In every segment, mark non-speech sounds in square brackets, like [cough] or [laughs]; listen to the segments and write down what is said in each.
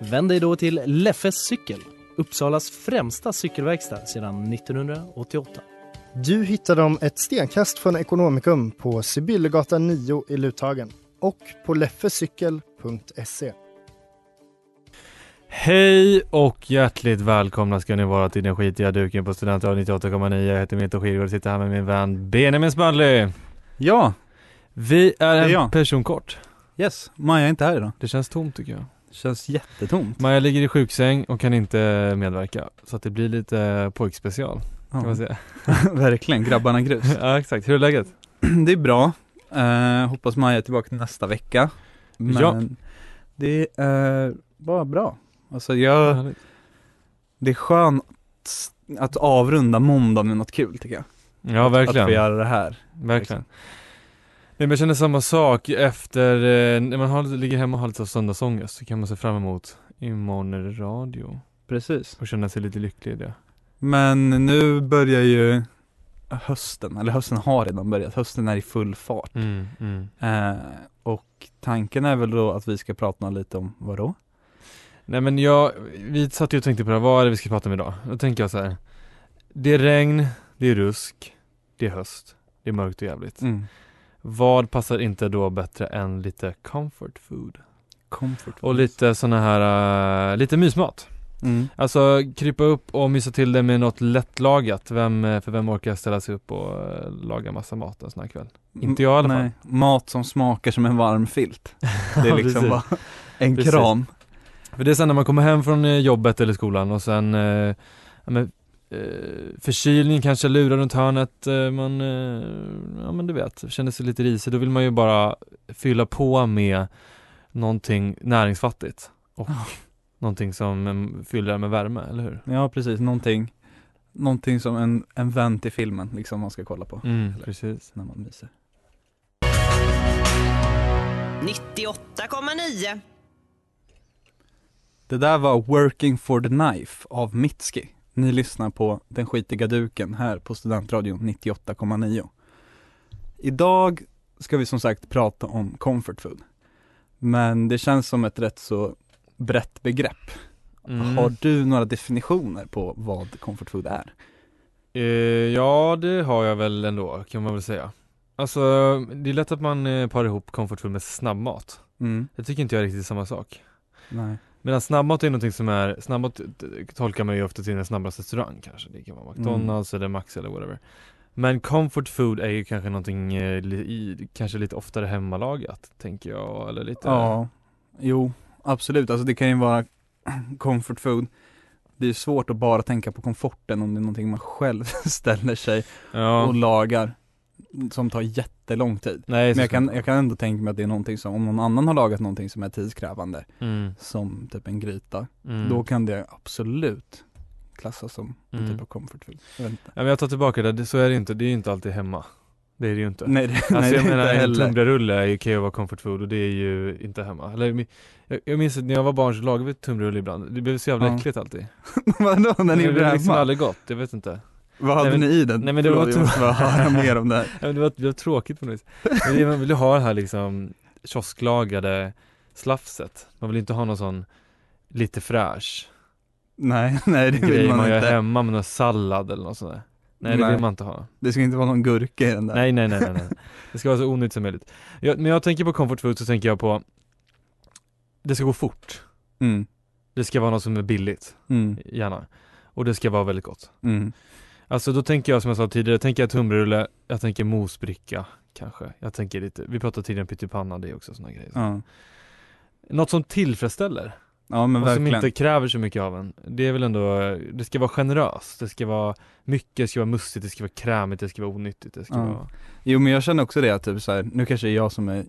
Vänd dig då till Leffes cykel, Uppsalas främsta cykelverkstad sedan 1988. Du hittar dem ett stenkast från Ekonomikum på Sibyllegatan 9 i Luthagen och på leffecykel.se. Hej och hjärtligt välkomna ska ni vara till den skitiga duken på Studentradion 98,9. Jag heter Milton Skirgård och sitter här med min vän Benjamin Smedley. Ja, Vi är är en jag. person kort. yes. Maja är inte här idag. Det känns tomt tycker jag. Känns jättetomt. Maja ligger i sjuksäng och kan inte medverka. Så att det blir lite pojkspecial kan man Ja. säga. [laughs] Verkligen, grabbarna grus. [laughs] ja exakt, hur är läget? [clears throat] Det är bra. Eh, hoppas Maja är tillbaka nästa vecka. Men Ja. det är bara bra. Alltså jag, Härligt. det är skönt att avrunda måndag med något kul tycker jag. Ja Att verkligen, få göra det här. verkligen. Nej men jag känner samma sak efter, eh, när man har, ligger hemma och har lite söndagsångest så kan man se fram emot imorgon är det radio Precis. och känna sig lite lycklig i det. Men nu börjar ju hösten, eller hösten har redan börjat. Hösten är i full fart. Mm, mm. Eh, och tanken är väl då att vi ska prata lite om vad då? Nej men jag, vi satt ju och tänkte på det, här, vad är det vi ska prata om idag? Då tänker jag så här. Det är regn, det är rusk, det är höst, det är mörkt och jävligt. Mm. Vad passar inte då bättre än lite comfort food? Comfort Och lite såna här, äh, lite mysmat. mm. Alltså krypa upp och mysa till det med något lättlagat. Vem, eh, för vem orkar ställa sig upp och äh, laga massa mat en sån här kväll? Inte jag i alla fall. Nej, mat som smakar som en varm filt. [laughs] Det är liksom bara en Precis. kram. För det är sen när man kommer hem från eh, jobbet eller skolan och sen eh, men, eh, Förkylning kanske lurar runt hörnet, eh, man, eh, ja men du vet, känner sig lite risig. Då vill man ju bara fylla på med någonting näringsfattigt och Ja. någonting som eh, fyller med värme, eller hur? Ja precis, någonting Någonting som en, en vän till filmen liksom man ska kolla på Mm, Eller- precis. när man myser 98,9. Det där var Working for the Knife av Mitski Ni lyssnar på Den skitiga duken här på Studentradion 98,9 Idag ska vi som sagt prata om comfort food Men det känns som ett rätt så brett begrepp Mm. Har du några definitioner på vad comfort food är? Eh, ja, det har jag väl ändå, kan man väl säga. Alltså, det är lätt att man eh, parar ihop comfort food med snabbmat. Mm, Det tycker inte jag är riktigt samma sak. Nej Medan snabbmat är någonting som är, snabbmat tolkar man ju ofta till en snabbast restaurang kanske. Det kan vara McDonalds eller Max eller whatever. Men comfort food är ju kanske någonting, eh, li, kanske lite oftare hemmalagat, tänker jag. Eller lite Ja, jo, absolut. Alltså det kan ju vara [clears throat] comfort food. Det är svårt att bara tänka på komforten om det är någonting man själv [laughs] ställer sig ja. och lagar som tar jättelång tid. Nej, Men jag kan, jag kan ändå tänka mig att det är någonting som, om någon annan har lagat någonting som är tidskrävande, mm, som typ en gryta, mm. då kan det absolut klassas som en Mm. typ av comfort food. Jag. Ja, men jag tar tillbaka det, det, så är det inte, det är ju inte alltid hemma. Det är det ju inte. Nej, det, Alltså nej, det jag är menar en tunnbrödsrulle är ju kan ju vara comfort food och det är ju inte hemma. Eller, jag, jag minns att när jag var barn så lagade vi tunnbrödsrulle ibland. Det blev så jävla Ja. äckligt alltid. [laughs] Vadå, när ni det gjorde det liksom hemma? aldrig gott, jag vet inte. Vad hade Nej, men- ni i den? nej, men det var Förlåt, jag måste bara höra [laughs] mer om det här. Ja, men det, var, det var tråkigt på något vis. Men det, man vill ju ha det här liksom kiosklagade slafset. Man vill inte ha någon sån lite fräsch Nej, [laughs] nej det vill man, man gör inte. hemma med någon sallad eller något sånt där. Nej det Nej. vill man inte ha. Det ska inte vara någon gurka i den där. Nej nej nej nej, nej. Det ska vara så onyttigt som möjligt. Jag, när jag tänker på comfort food så tänker jag på Det ska gå fort. Mm, Det ska vara något som är billigt, mm, gärna. Och det ska vara väldigt gott. mm. Alltså då tänker jag som jag sa tidigare, tänker jag tunnbrödsrulle, jag tänker mosbricka kanske. Jag tänker lite, vi pratade tidigare om pyttipanna, det är också såna grejer. Ja. Något som tillfredsställer ja men och som verkligen. inte kräver så mycket av en. Det är väl ändå, det ska vara generöst, det ska vara mycket, det ska vara mustigt, det ska vara krämigt, det ska vara onyttigt, det ska Ja. vara Jo men jag känner också det att typ så här, nu kanske det är jag som är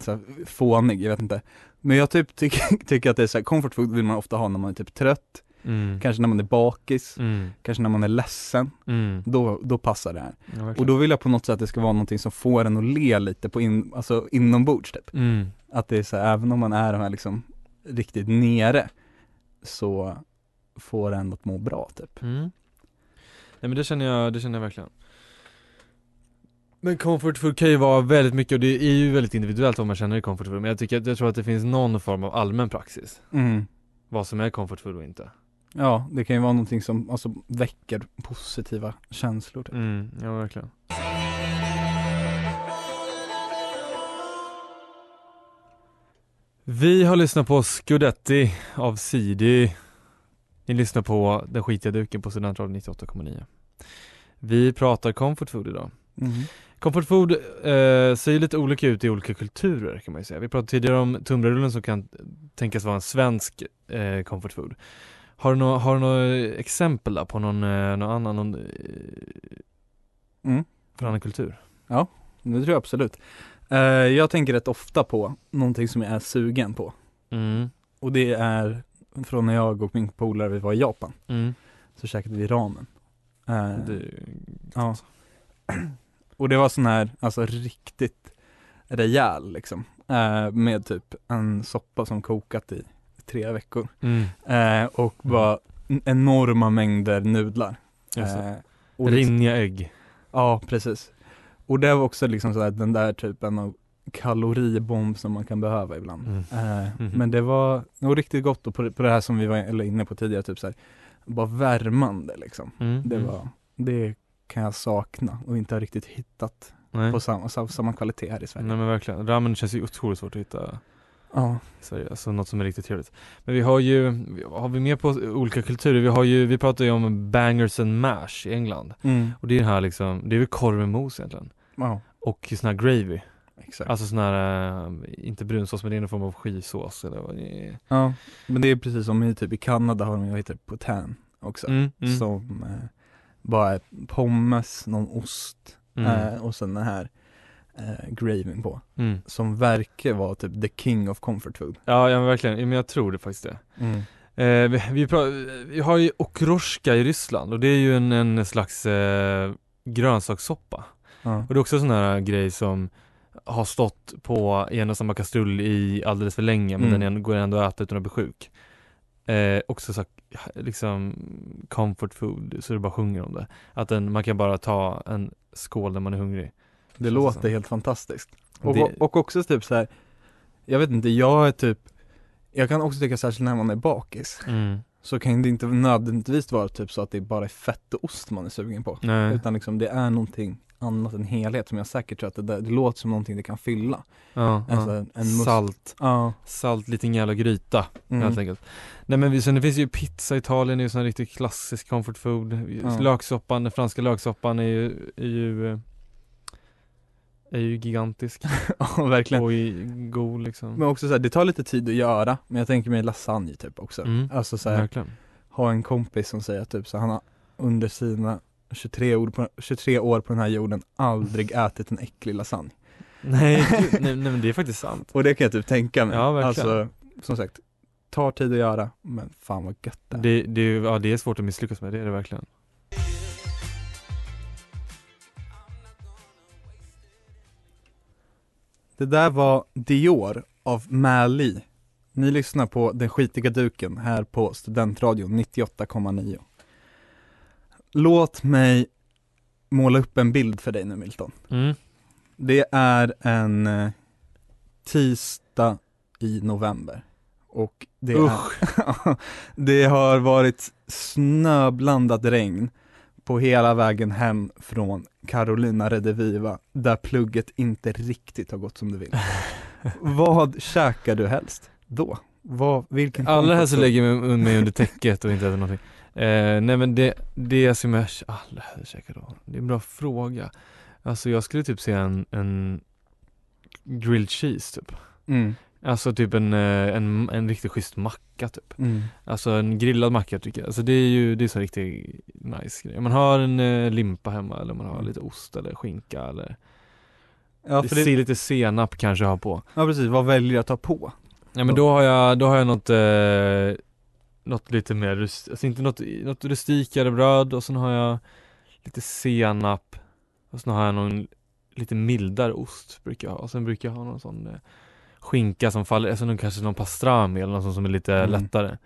så här, fånig, jag vet inte. Men jag typ tycker, [laughs] tycker att det är så här, comfort food vill man ofta ha när man är typ trött, Mm. kanske när man är bakis, Mm. kanske när man är ledsen. Mm. Då, då passar det här. Ja. Och då vill jag på något sätt att det ska vara någonting som får en att le lite på in, alltså inombords typ. Mm. Att det är så här, även om man är de här liksom riktigt nere så får en att må bra typ. Mm. Nej men det känner jag, det känner jag verkligen Men comfort food kan ju vara väldigt mycket och det är ju väldigt individuellt vad man känner i comfort food Men jag tycker, att- jag tror att det finns någon form av allmän praxis Mm. Vad som är comfort food och inte Ja, det kan ju vara någonting som alltså, väcker positiva känslor typ. Mm, ja verkligen Vi har lyssnat på Scudetti av Sidi Ni lyssnar på Den skitiga duken på Studentradion 98,9 Vi pratar comfort food idag Mm. Comfort food eh, ser ju lite olika ut i olika kulturer kan man ju säga. Vi pratade tidigare om tunnbrödsrullen som kan tänkas vara en svensk eh, comfort food. Har du några har du några exempel där på någon, eh, någon annan, någon, eh, Mm. från annan kultur? Det tror jag absolut. Eh, jag tänker rätt ofta på någonting som jag är sugen på. Mm. Och det är från när jag och min polare vi var i Japan. Mm. Så käkade vi ramen. Eh, Det, ja. [clears throat] Och det var sån här, alltså riktigt rejäl liksom. Med typ en soppa som kokat i tre veckor. mm. Eh, och bara en- enorma mängder nudlar. Eh, och liksom, Rinniga ägg. ja, precis. Och det var också liksom sådär den där typen av kaloribomb som man kan behöva ibland. Mm. Eh, Mhm. Men det var nog riktigt gott och på, på det här som vi var inne på tidigare, typ såhär, bara värmande liksom. Mm. Det mm. var, det kan jag sakna och inte ha riktigt hittat Nej. på samma, samma kvalitet här i Sverige. Nej men verkligen, ramen känns ju otroligt svårt att hitta Ja. Sverige, alltså något som är riktigt trevligt. Men vi har ju, har vi mer på olika kulturer? Vi har ju, vi pratar ju om bangers and mash i England. Mm. Och det är den här liksom, det är väl korv med mos egentligen. Ja, Och sån här gravy, exakt. alltså sån här, eh, inte brunsås men det är någon form av skivsås eller vad det. Ja, men det är precis som i typ i Kanada har de, jag heter poutine också. Mm, mm, Som eh, bara är pommes, någon ost mm, eh, och sen den här eh, gravyn på. mm. Som verkar vara typ the king of comfort food. Ja, ja men verkligen, men jag tror det faktiskt det. Eh, vi, vi, vi har ju okroshka i Ryssland och det är ju en, en slags eh, grönsakssoppa. Ja. Och det är också en sån här grej som har stått på en och samma kastrull i alldeles för länge men Mm. den går ändå att äta utan att bli sjuk. Eh, också så, liksom comfort food, så det bara sjunger om det. Att den, man kan bara ta en skål när man är hungrig. Det låter som. helt fantastiskt. Och, Det- och också typ så här. jag vet inte, jag är typ, jag kan också tycka särskilt när man är bakis, Mm. så kan det inte nödvändigtvis vara typ så att det bara är fett och ost man är sugen på. Nej. Utan liksom det är någonting annat än helhet som jag säkert tror att det, där, det låter som någonting det kan fylla. Ja, Alltså ja. en Salt, Ja. salt, liten jävla gryta Mm. helt enkelt. Nej men vi- sen det finns ju pizza i Italien, är ju sån riktigt klassisk comfort food. Ja. Löksoppan, den franska löksoppan är ju, är ju, eh, är ju gigantisk [laughs] ja, verkligen. och i, god liksom. Men också så här, det tar lite tid att göra, men jag tänker mig lasagne typ också. Mm. Alltså så här, Verkligen. ha en kompis som säger typ så han har under sina 23 år, på, 23 år på den här jorden aldrig [laughs] ätit en äcklig lasagne. Nej, [laughs] nej, nej men det är faktiskt sant. Och det kan jag typ tänka mig. Ja, verkligen. Alltså, som sagt, tar tid att göra, men fan vad gött det är. Det, det, ja, det är svårt att misslyckas med, det är det verkligen. Det där var Dior av Mali. Ni lyssnar på Den skitiga duken här på Studentradion 98,9. Låt mig måla upp en bild för dig nu Milton. Mm. Det är en eh, tisdag i november. Och det, är, [laughs] det har varit snöblandat regn på hela vägen hem från Carolina Rediviva där plugget inte riktigt har gått som du vill. [laughs] Vad käkar du helst då? Vad, vilken Allra helst lägger jag mig- under täcket och inte äter någonting. Eh, nej men det, det som jag allra helst käkar då, det är en bra fråga. Alltså jag skulle typ säga en, en grilled cheese typ. Mm, Alltså typ en, eh, en, en riktigt schysst macka typ. mm, Alltså en grillad macka tycker jag. Alltså det är ju, det är så riktigt nice grej. Man har en eh, limpa hemma eller man har Mm. lite ost eller skinka eller Ja, för det, Se lite senap kanske ha på ja precis, vad väljer jag att ta på? Ja men då har jag, då har jag något, eh, något lite mer, alltså inte något, något rustikare bröd och sen har jag lite senap och sen har jag någon lite mildare ost brukar jag ha och sen brukar jag ha någon sån eh, skinka som faller, alltså någon, kanske någon pastrami eller något som är lite Mm. lättare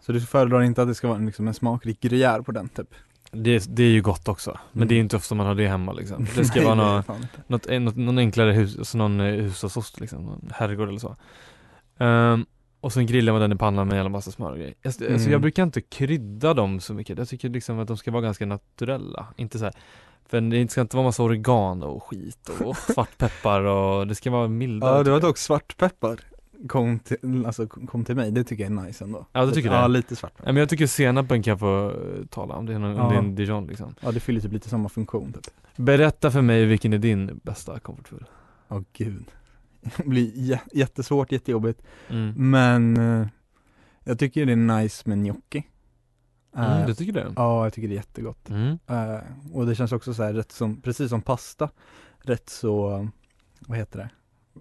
Så du föredrar inte att det ska vara liksom en smakrik gruyère på den typ? det, det är ju gott också, men Mm. det är inte ofta man har det hemma liksom Det ska [laughs] Nej, vara något, något, en- något, någon enklare hus, alltså någon eh, hushållsost liksom, någon herrgård eller så Ehm, Och sen grillar man den i pannan med en jävla massa smör och grejer. Alltså, alltså Mm. jag brukar inte krydda dem så mycket, jag tycker liksom att de ska vara ganska naturella, inte så här för det ska inte vara massa oregano och skit och [laughs] svartpeppar och det ska vara mildare Ja, det var jag. dock svartpeppar kom till, alltså, kom till mig, det tycker jag är nice ändå. Ja, du tycker det? Ja, lite svartpeppar. Ja, men jag tycker senapen kan få eh, tala om. Det är, någon, om det är en dijon liksom. Ja, det fyller typ lite samma funktion typ. Berätta för mig vilken är din bästa comfort food? Åh gud. Det [laughs] blir jä- jättesvårt, jättejobbigt. Mm. Men eh, jag tycker det är nice med gnocchi Mm, Eh, du tycker det? Ja, jag tycker det är jättegott Mm. Eh, Och det känns också så här rätt som, precis som pasta Rätt så, vad heter det?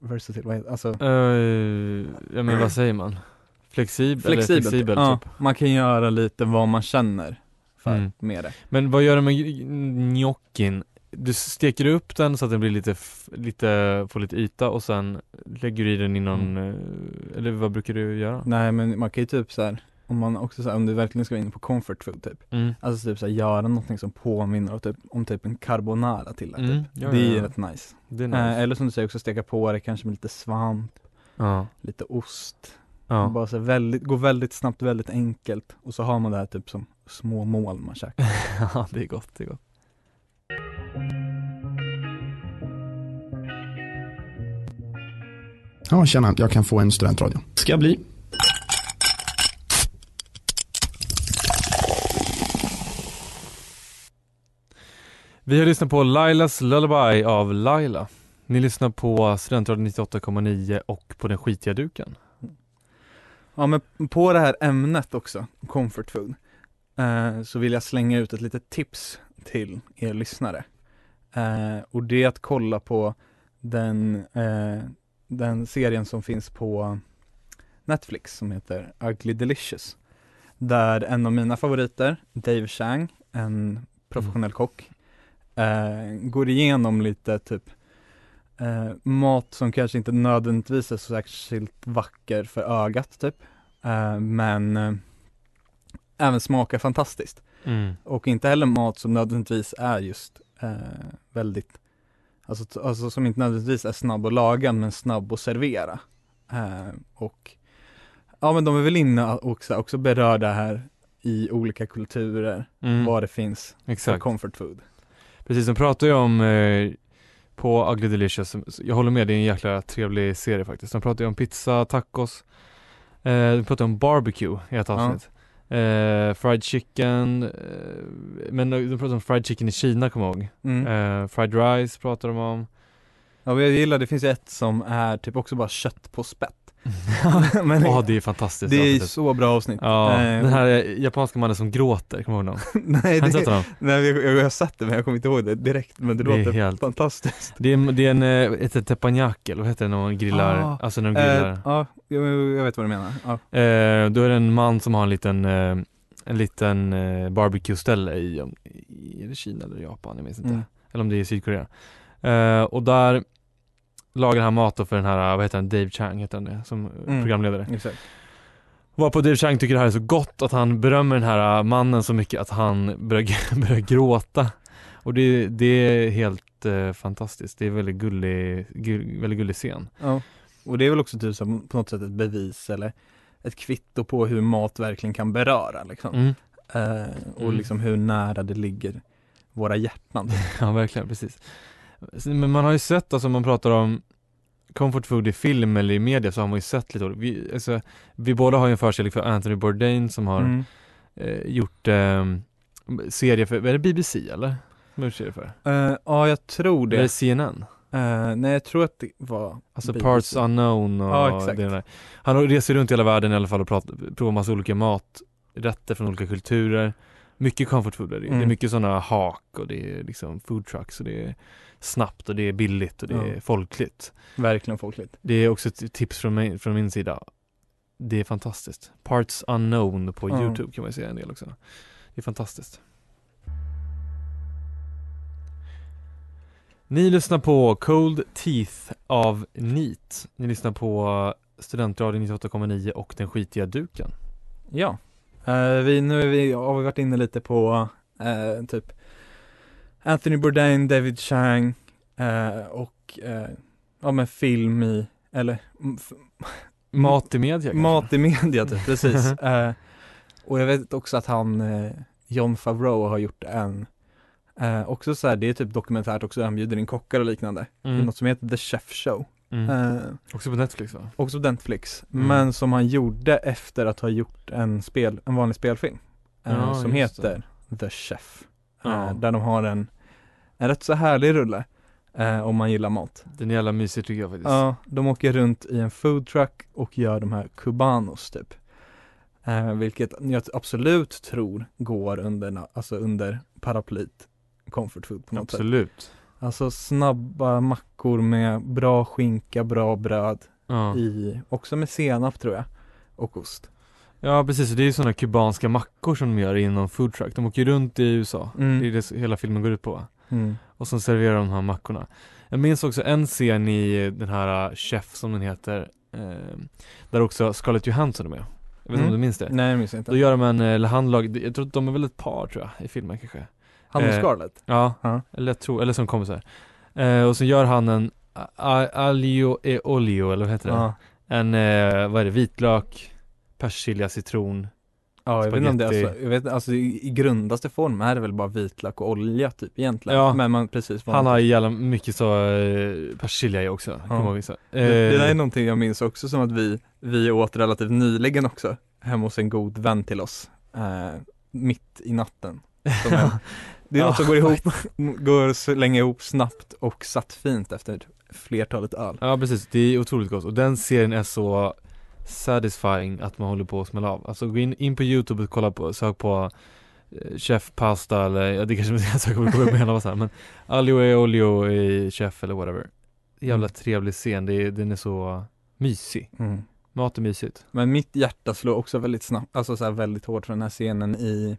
Versatile, vad heter, alltså Uh, ja men vad säger man? Flexibel? flexibelt, Eller flexibel ja, typ. man kan göra lite vad man känner för Mm. med det Men vad gör du med gnockin? Du steker upp den så att den blir lite, lite, får lite yta och sen lägger du i den i någon, Mm. eller vad brukar du göra? Nej men man kan ju typ så här om man också så här, om du verkligen ska vara inne på comfort food typ Mm. Alltså typ så här, göra någonting som påminner om typ, om typ en carbonara till det typ. Mm, ja, Det är ja, rätt nice. Det är Eh, nice. eller som du säger också steka på det kanske med lite svamp, ja. lite ost Ja. Bara så här väldigt, gå väldigt snabbt, väldigt enkelt och så har man det här typ som små mål man käkar [laughs] ja, det är gott, det är gott. Ja, tjena, jag kan få en studentradio. Ska bli. Vi har lyssnat på Lailas Lullaby av Laila. Ni lyssnar på Studentradion 98,9 och på den skitiga duken. Ja men på det här ämnet också, comfort food eh, Så vill jag slänga ut ett litet tips till er lyssnare eh, Och det är att kolla på den, eh, den serien som finns på Netflix som heter Ugly Delicious Där en av mina favoriter, Dave Chang, en professionell kock eh, Går igenom lite typ eh, mat som kanske inte nödvändigtvis är så särskilt vacker för ögat typ eh, Men eh, även smakar fantastiskt Mm. och inte heller mat som nödvändigtvis är just eh, väldigt alltså, alltså som inte nödvändigtvis är snabb att laga men snabb att servera eh, och ja men de är väl inne också, också berörda här i olika kulturer Mm. vad det finns för Exakt. comfort food Precis, de pratar ju om eh, på Ugly Delicious, jag håller med, det är en jäkla trevlig serie faktiskt. De pratar ju om pizza, tacos, eh, de pratar om barbecue i ett Ja. avsnitt. Eh, fried chicken, eh, men de pratar om fried chicken i Kina kommer jag ihåg. mm. Eh, fried rice pratar de om. Ja jag gillar, det finns ju ett som är typ också bara kött på spett [laughs] men Ja, det är fantastiskt. det är så bra avsnitt Ja, Eh, den här japanska mannen som gråter, kommer du ihåg dem? [laughs] Nej, det, honom? nej jag, jag har sett det men jag kommer inte ihåg det direkt men det, Det låter helt- fantastiskt Det är, det är en, eh, ett teppanyaki, vad heter det när man grillar, Ah, alltså när de grillar? Eh, ja, jag, jag vet vad du menar. Ja. Eh, då är det en man som har en liten, eh, en liten eh, barbecue-ställe i, i, är det Kina eller Japan? Jag minns inte. Mm. Eller om det är Sydkorea. Eh, och där lagar han mat för den här, vad heter han, Dave Chang heter han det, som Mm. programledare. Exakt. Varpå Dave Chang tycker det här är så gott att han berömmer den här äh, mannen så mycket att han börjar, [laughs] börjar gråta. Och det, det är helt eh, fantastiskt. Det är väldigt gullig, gull, väldigt gullig scen. Ja. Och det är väl också typ som på något sätt ett bevis eller ett kvitto på hur mat verkligen kan beröra liksom. Mm. Eh, och Mm. liksom hur nära det ligger våra hjärtan. [laughs] Ja, verkligen, precis. Men man har ju sett, alltså man pratar om comfort food i film eller i media så har man ju sett lite vi, alltså, vi båda har ju en förkärlek för Anthony Bourdain som har Mm. eh, gjort eh, serie för, är det BBC eller? Som har serie för? Eh, ja, jag tror Eller är det. det CNN? Eh, nej, jag tror att det var Alltså BBC. Parts Unknown och Ja, exakt. det där. Han reser runt i hela världen i alla fall och pratar, provar massa olika maträtter från olika kulturer Mycket comfort food är det. Det Mm. är mycket sådana hak och det är liksom food trucks och det är snabbt och det är billigt och det är Ja. folkligt. Verkligen folkligt. Det är också ett tips från, mig, från min sida. Det är fantastiskt. Parts unknown på Ja. Youtube kan man ju säga en del också. Det är fantastiskt. Ni lyssnar på Cold Teeth av NEAT. Ni lyssnar på Studentradion 98,9 och Den skitiga duken. Ja. Eh, vi, nu är vi, har vi varit inne lite på eh, typ Anthony Bourdain, David Chang eh, och eh, ja men film i, eller Mat i media kanske? mat i media typ, [laughs] precis. eh, och jag vet också att han, eh, John Favreau har gjort en eh, också så här, det är typ dokumentärt också, han bjuder in kockar och liknande. Det Mm. något som heter The Chef Show. Mm. Eh, Också på Netflix va? också på Netflix, Mm. men som han gjorde efter att ha gjort en, spel, en vanlig spelfilm eh, Ja, som heter The Chef. Eh, Ja. där de har en, en rätt så härlig rulle eh, om man gillar mat. Den är jävla mysig tycker jag faktiskt. Ja, de åker runt i en food truck och gör de här cubanos typ. Eh, vilket jag absolut tror går under, alltså under paraplyt comfort food på något sätt. Absolut. Alltså snabba mackor med bra skinka, bra bröd Ja. i, också med senap tror jag, och ost. Ja precis, det är ju sådana kubanska mackor som de gör i någon food truck. De åker ju runt i USA. Mm. Det är det hela filmen går ut på. Mm. Och så serverar de de här mackorna. Jag minns också en scen i den här uh, Chef som den heter. Eh, där också Scarlett Johansson är med. Jag vet inte Mm. om du minns det? Nej, jag minns inte. Då gör de en, eh, eller han lag, jag tror att de är väl ett par tror jag, i filmen kanske. Han och eh, Scarlett? Ja, Ja. eller jag tror, eller som kompisar. Eh, och så gör han en a- a- aglio e olio, eller vad heter det? Ja. En, eh, vad är det, vitlök, persilja, citron. Ja, jag vet inte om det är Spaghetti. alltså, jag vet, alltså i, grundaste form är det väl bara vitlök och olja typ egentligen. Ja. Men man precis Han har jävla mycket så eh, persilja i också, kommer jag ihåg så. det, det där är Eh, någonting jag minns också som att vi, vi åt relativt nyligen också, hemma hos en god vän till oss, eh, mitt i natten. Som [laughs] en, det är något som går ihop, går så länge ihop snabbt och satt fint efter flertalet öl. Ja precis, det är otroligt gott och den serien är så satisfying att man håller på att smälla av. Alltså gå in, in på youtube och kolla på, sök på eh, Chef pasta eller, ja det kanske inte [laughs] jag söker på Google med så här, men Alio e olio i chef eller whatever. Jävla Mm. trevlig scen, det är, den är så mysig. Mm. Mat är mysigt. Men mitt hjärta slår också väldigt snabbt, alltså så väldigt hårt för den här scenen i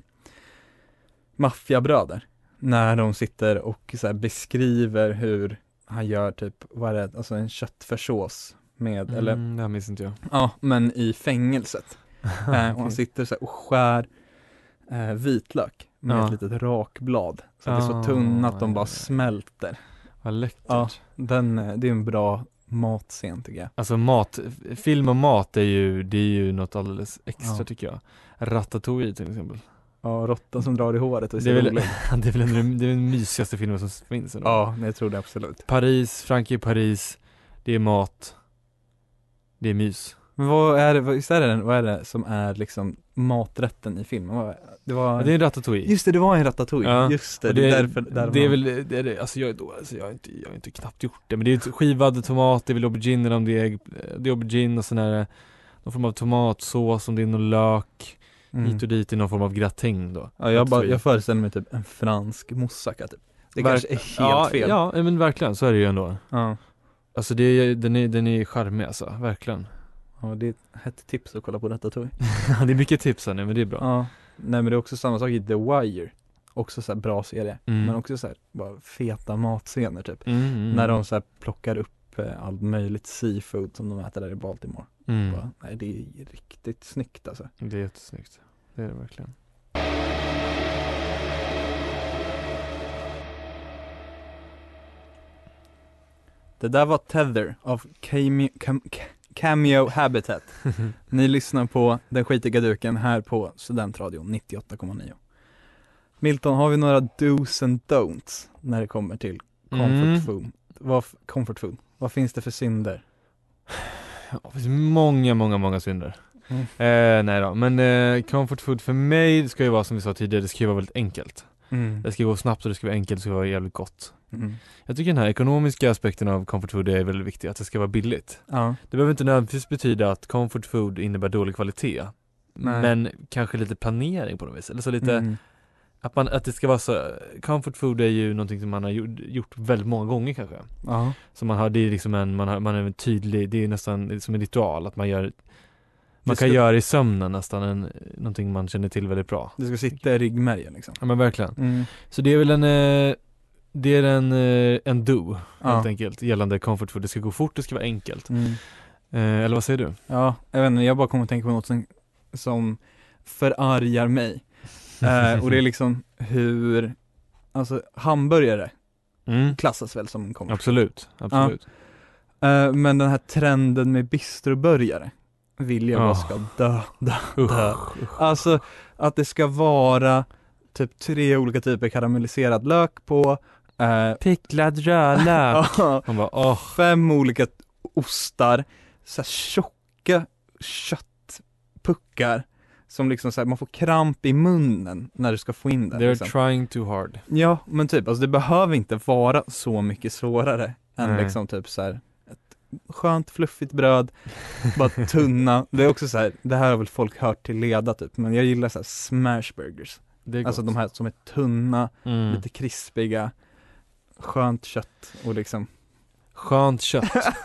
Maffiabröder. När de sitter och så beskriver hur han gör typ, vad är det, alltså en köttfärssås med, eller Mm, det här minns inte jag. ja, men i fängelset. [laughs] eh, och han sitter så här och skär eh, vitlök med Ja. ett litet rakblad. Så att det är så tunna att de bara smälter. Vad läckert. Ja. Den, eh, det är en bra matscen tycker jag. Alltså mat, film och mat är ju, det är ju något alldeles extra Ja. tycker jag. Ratatouille till exempel. Ja, råttan som drar i håret och Det är väl, [laughs] det är väl en, det är den mysigaste filmen som finns ändå. Ja, jag tror det absolut. Paris, Frankrike, Paris, det är mat, det är mys. Men vad är det, visst är det, den- vad är det som är liksom maträtten i filmen? Det var, Ja, det är en ratatouille. just det, det var en ratatouille, Ja, just det, det, är därför, där det är man- väl, det är det, alltså jag är då, alltså jag har inte, jag har inte knappt gjort det men det är skivad tomat, det är väl aubergine eller om det är, det är aubergine och sen är det någon form av tomatsås, om det är någon lök, Mm. hit och dit i någon form av gratäng då. Ja, jag, bara, jag föreställer mig typ en fransk moussaka typ. Det Verk- kanske är helt ja, fel. Ja, men verkligen, så är det ju ändå. Ja. Alltså det är, den är, den är charmig alltså, verkligen. ja, det är ett hett tips att kolla på ratatouille. [laughs] det är mycket tips här nu men det är bra. Ja, nej men det är också samma sak i The Wire. Också så här bra serie, Mm. men också så här, bara feta matscener typ. Mm, mm. När de så plockar upp eh, allt möjligt seafood som de äter där i Baltimore. mm. Bara, nej det är riktigt snyggt alltså. Det är jättesnyggt. Det är det verkligen. Det där var Tether av Cameo, Cam, Cameo Habitat. [laughs] Ni lyssnar på Den skitiga duken här på Studentradion 98,9. Milton, har vi några dos and don'ts när det kommer till comfort Mm. food? Vad, comfort food? Vad finns det för synder? Ja, det finns många, många, många synder. Mm. Eh, nej då, men eh, comfort food för mig ska ju vara som vi sa tidigare, det ska ju vara väldigt enkelt. Mm. Det ska gå snabbt och det ska vara enkelt, det ska vara jävligt gott. Mm. Jag tycker den här ekonomiska aspekten av comfort food är väldigt viktig, att det ska vara billigt. Ja. Det behöver inte nödvändigtvis betyda att comfort food innebär dålig kvalitet. Nej. Men kanske lite planering på något vis, eller så lite Mm. Att man, att det ska vara så, comfort food är ju någonting som man har gjort, gjort väldigt många gånger kanske Ja, Så man har, det är liksom en, man har, man är en tydlig, det är nästan som en ritual att man gör Man kan göra i sömnen nästan en, någonting man känner till väldigt bra det ska sitta i ryggmärgen liksom Ja men verkligen mm. Så det är väl en, eh, det är en, eh, en do helt Ja. enkelt gällande comfort food, det ska gå fort, det ska vara enkelt Mm. eh, Eller vad säger du? Ja, jag vet inte, jag bara kommer att tänka på något som, som förargar mig [laughs] eh, Och det är liksom hur, alltså hamburgare Mm. klassas väl som comfort Absolut, absolut Eh, Men den här trenden med bistroburgare vill jag bara Ja. ska dö, dö, dö. Alltså att det ska vara typ tre olika typer karamelliserad lök på eh, Picklad rödlök. [laughs] Man bara åh, Fem olika ostar, så här tjocka köttpuckar som liksom så här, man får kramp i munnen när du ska få in den they're liksom. trying too hard. Ja men typ, alltså det behöver inte vara så mycket svårare än Nej. liksom typ så här ett skönt fluffigt bröd, [laughs] bara tunna, det är också så här, det här har väl folk hört till leda typ, men jag gillar så här smashburgers Alltså de här som är tunna, mm. lite krispiga, skönt kött och liksom Skönt kött. [laughs] [laughs]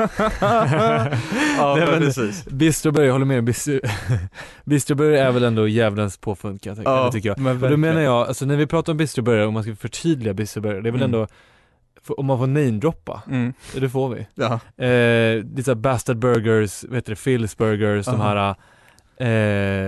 Ja Nej, men precis. Bistroburgare, jag håller med, Bistro- [laughs] bistroburgare är väl ändå djävulens påfund kan jag det tycker jag. men Och då menar jag, alltså när vi pratar om bistroburgare, om man ska förtydliga bistroburgare, det är väl Mm. ändå Om man får namedroppa, mm. det får vi. Ja, eh, såhär Bastard Burgers, vad heter det, Phil's Burgers, de Aha. här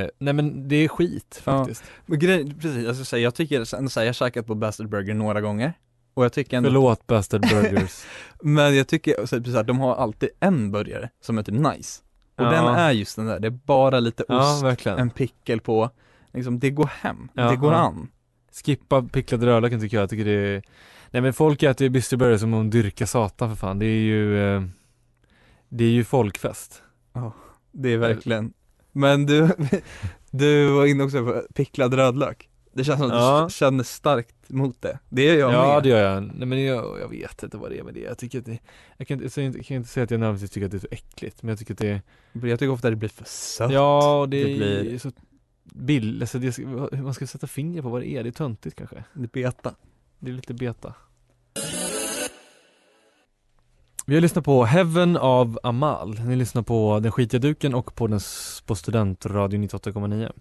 eh, Nej men det är skit Ja. faktiskt. Men grej, precis, alltså, så här, jag tycker så här, jag har käkat på Bastard Burger några gånger och jag tycker ändå, Förlåt Bastard Burgers. [laughs] Men jag tycker så så här, de har alltid en burgare som är typ nice. Och Ja. den är just den där, det är bara lite Ja ost, verkligen. en pickel på, liksom det går hem, Ja, det går ja. an. Skippa picklade rödlöken tycker jag, jag tycker det är Nej men folk äter ju bistroburgare som om de dyrkar satan för fan, det är ju eh, Det är ju folkfest. Det är verkligen, men du, [laughs] du var inne också på picklad rödlök Det känns som att Ja. du känner starkt mot det, det gör jag Ja med. det gör jag, nej men jag, jag vet inte vad det är med det, jag tycker att det Jag kan inte, jag kan inte säga att jag närmast tycker att det är så äckligt, men jag tycker att det är Jag tycker ofta det blir för sött. Ja, det, det är blir- så bill, alltså det, man ska sätta finger på vad det är, det är töntigt kanske. Det beta. Det är lite beta. Vi har lyssnat på Heaven av Amal, ni lyssnar på Den skitiga duken och på, den, på Studentradio 98,9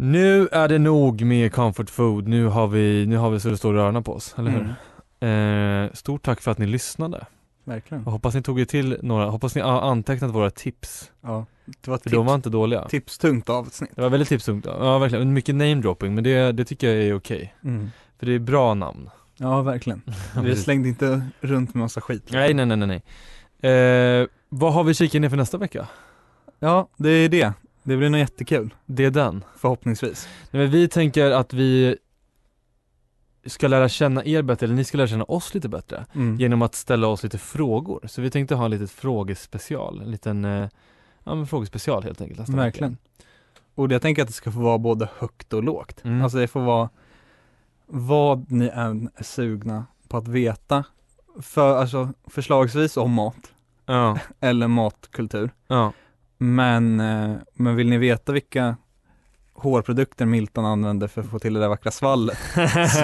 Nu är det nog med comfort food, nu har vi, nu har vi så det står i öronen på oss, eller hur? Mm, Eh, stort tack för att ni lyssnade verkligen och hoppas ni tog er till några, hoppas ni har antecknat våra tips Ja, det var För tips, de var inte dåliga tipstungt avsnitt Det var väldigt tipstungt, ja verkligen, mycket namedropping men det, det tycker jag är okej mm. För det är bra namn Ja, verkligen. [laughs] Vi slängde inte runt med massa skit. Nej nej nej, nej. Eh, Vad har vi kikat ner för nästa vecka? Ja, det är det. Det blir nog jättekul, Det är den förhoppningsvis. Nej, men Vi tänker att vi ska lära känna er bättre, eller ni ska lära känna oss lite bättre Mm. Genom att ställa oss lite frågor, så vi tänkte ha en liten frågespecial, en liten eh, Ja men frågespecial helt enkelt nästa Verkligen. Och jag tänker att det ska få vara både högt och lågt. Mm. Alltså det får vara vad ni än är sugna på att veta. För, alltså förslagsvis om mat, vecka. Ja, [laughs] eller matkultur. ja, Men, eh, men vill ni veta vilka hårprodukter Milton använder för att få till det där vackra svallet? [laughs]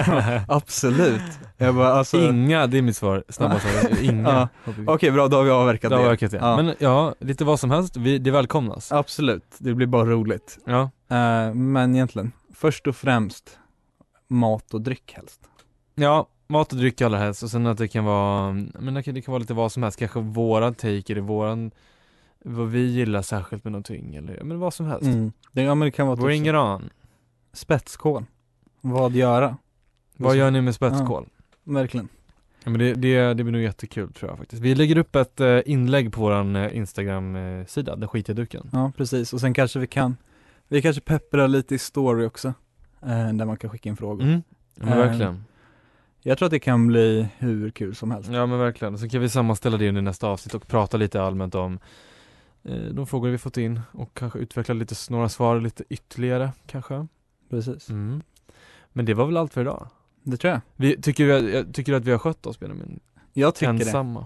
Så, absolut. Jag bara, alltså, Inga, det är mitt svar, snabba svar, [laughs] inga Ja. Okej bra, då har vi avverkat Det har det. Ja. Men ja, lite vad som helst, vi, det välkomnas Absolut, det blir bara roligt. Ja, Eh, men egentligen, först och främst mat och dryck helst. ja mat och dryck allra helst och sen att det kan vara, men det kan, det kan vara lite vad som helst, kanske våran take eller våran vad vi gillar särskilt med någonting eller, men vad som helst Det, ja, men det kan vara Bring typ it on spetskål. Vad göra? Vad gör ni med spetskål? Verkligen. Ja, men det, det, det blir nog jättekul tror jag faktiskt. Vi lägger upp ett eh, inlägg på våran eh, Instagram-sida, Den skitiga duken. Ja, precis. Och sen kanske vi kan, vi kanske pepprar lite i story också. Eh, där man kan skicka in frågor. Mm. Ja, men Eh, verkligen. Jag tror att det kan bli hur kul som helst. Ja men verkligen. Så kan vi sammanställa det under nästa avsnitt och prata lite allmänt om de frågor vi fått in och kanske utveckla lite, några svar lite ytterligare kanske. Precis. Mm. Men det var väl allt för idag? Det tror jag. Vi, tycker, vi, jag tycker att vi har skött oss Benjamin? Jag tycker det. Ensamma?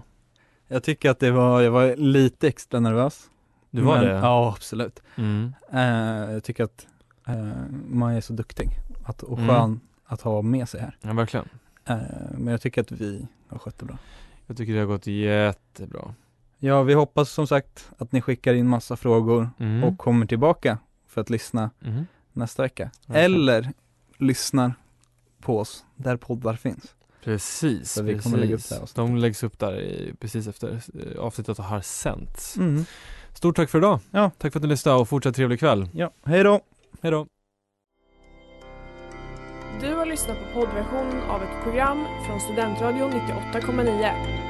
Jag tycker att det var, jag var lite extra nervös. Du var Men- det? Ja, absolut. Mm. Eh, jag tycker att Eh, Maja är så duktig att, och Mm. skön att ha med sig här. Ja, verkligen. Eh, men jag tycker att vi har skött det bra. Jag tycker det har gått jättebra. Ja, vi hoppas som sagt att ni skickar in massa frågor Mm. och kommer tillbaka för att lyssna Mhm. nästa vecka. Verkligen. Eller lyssnar på oss där poddar finns. Precis, Så vi precis. kommer lägga upp det. De läggs upp där i, precis efter eh, avsnittet har sänts. Mm. Stort tack för idag. Ja. Tack för att ni lyssnade och fortsatt trevlig kväll. Ja, hej då! Hej då. Du har lyssnat på poddversionen av ett program från Studentradion 98,9.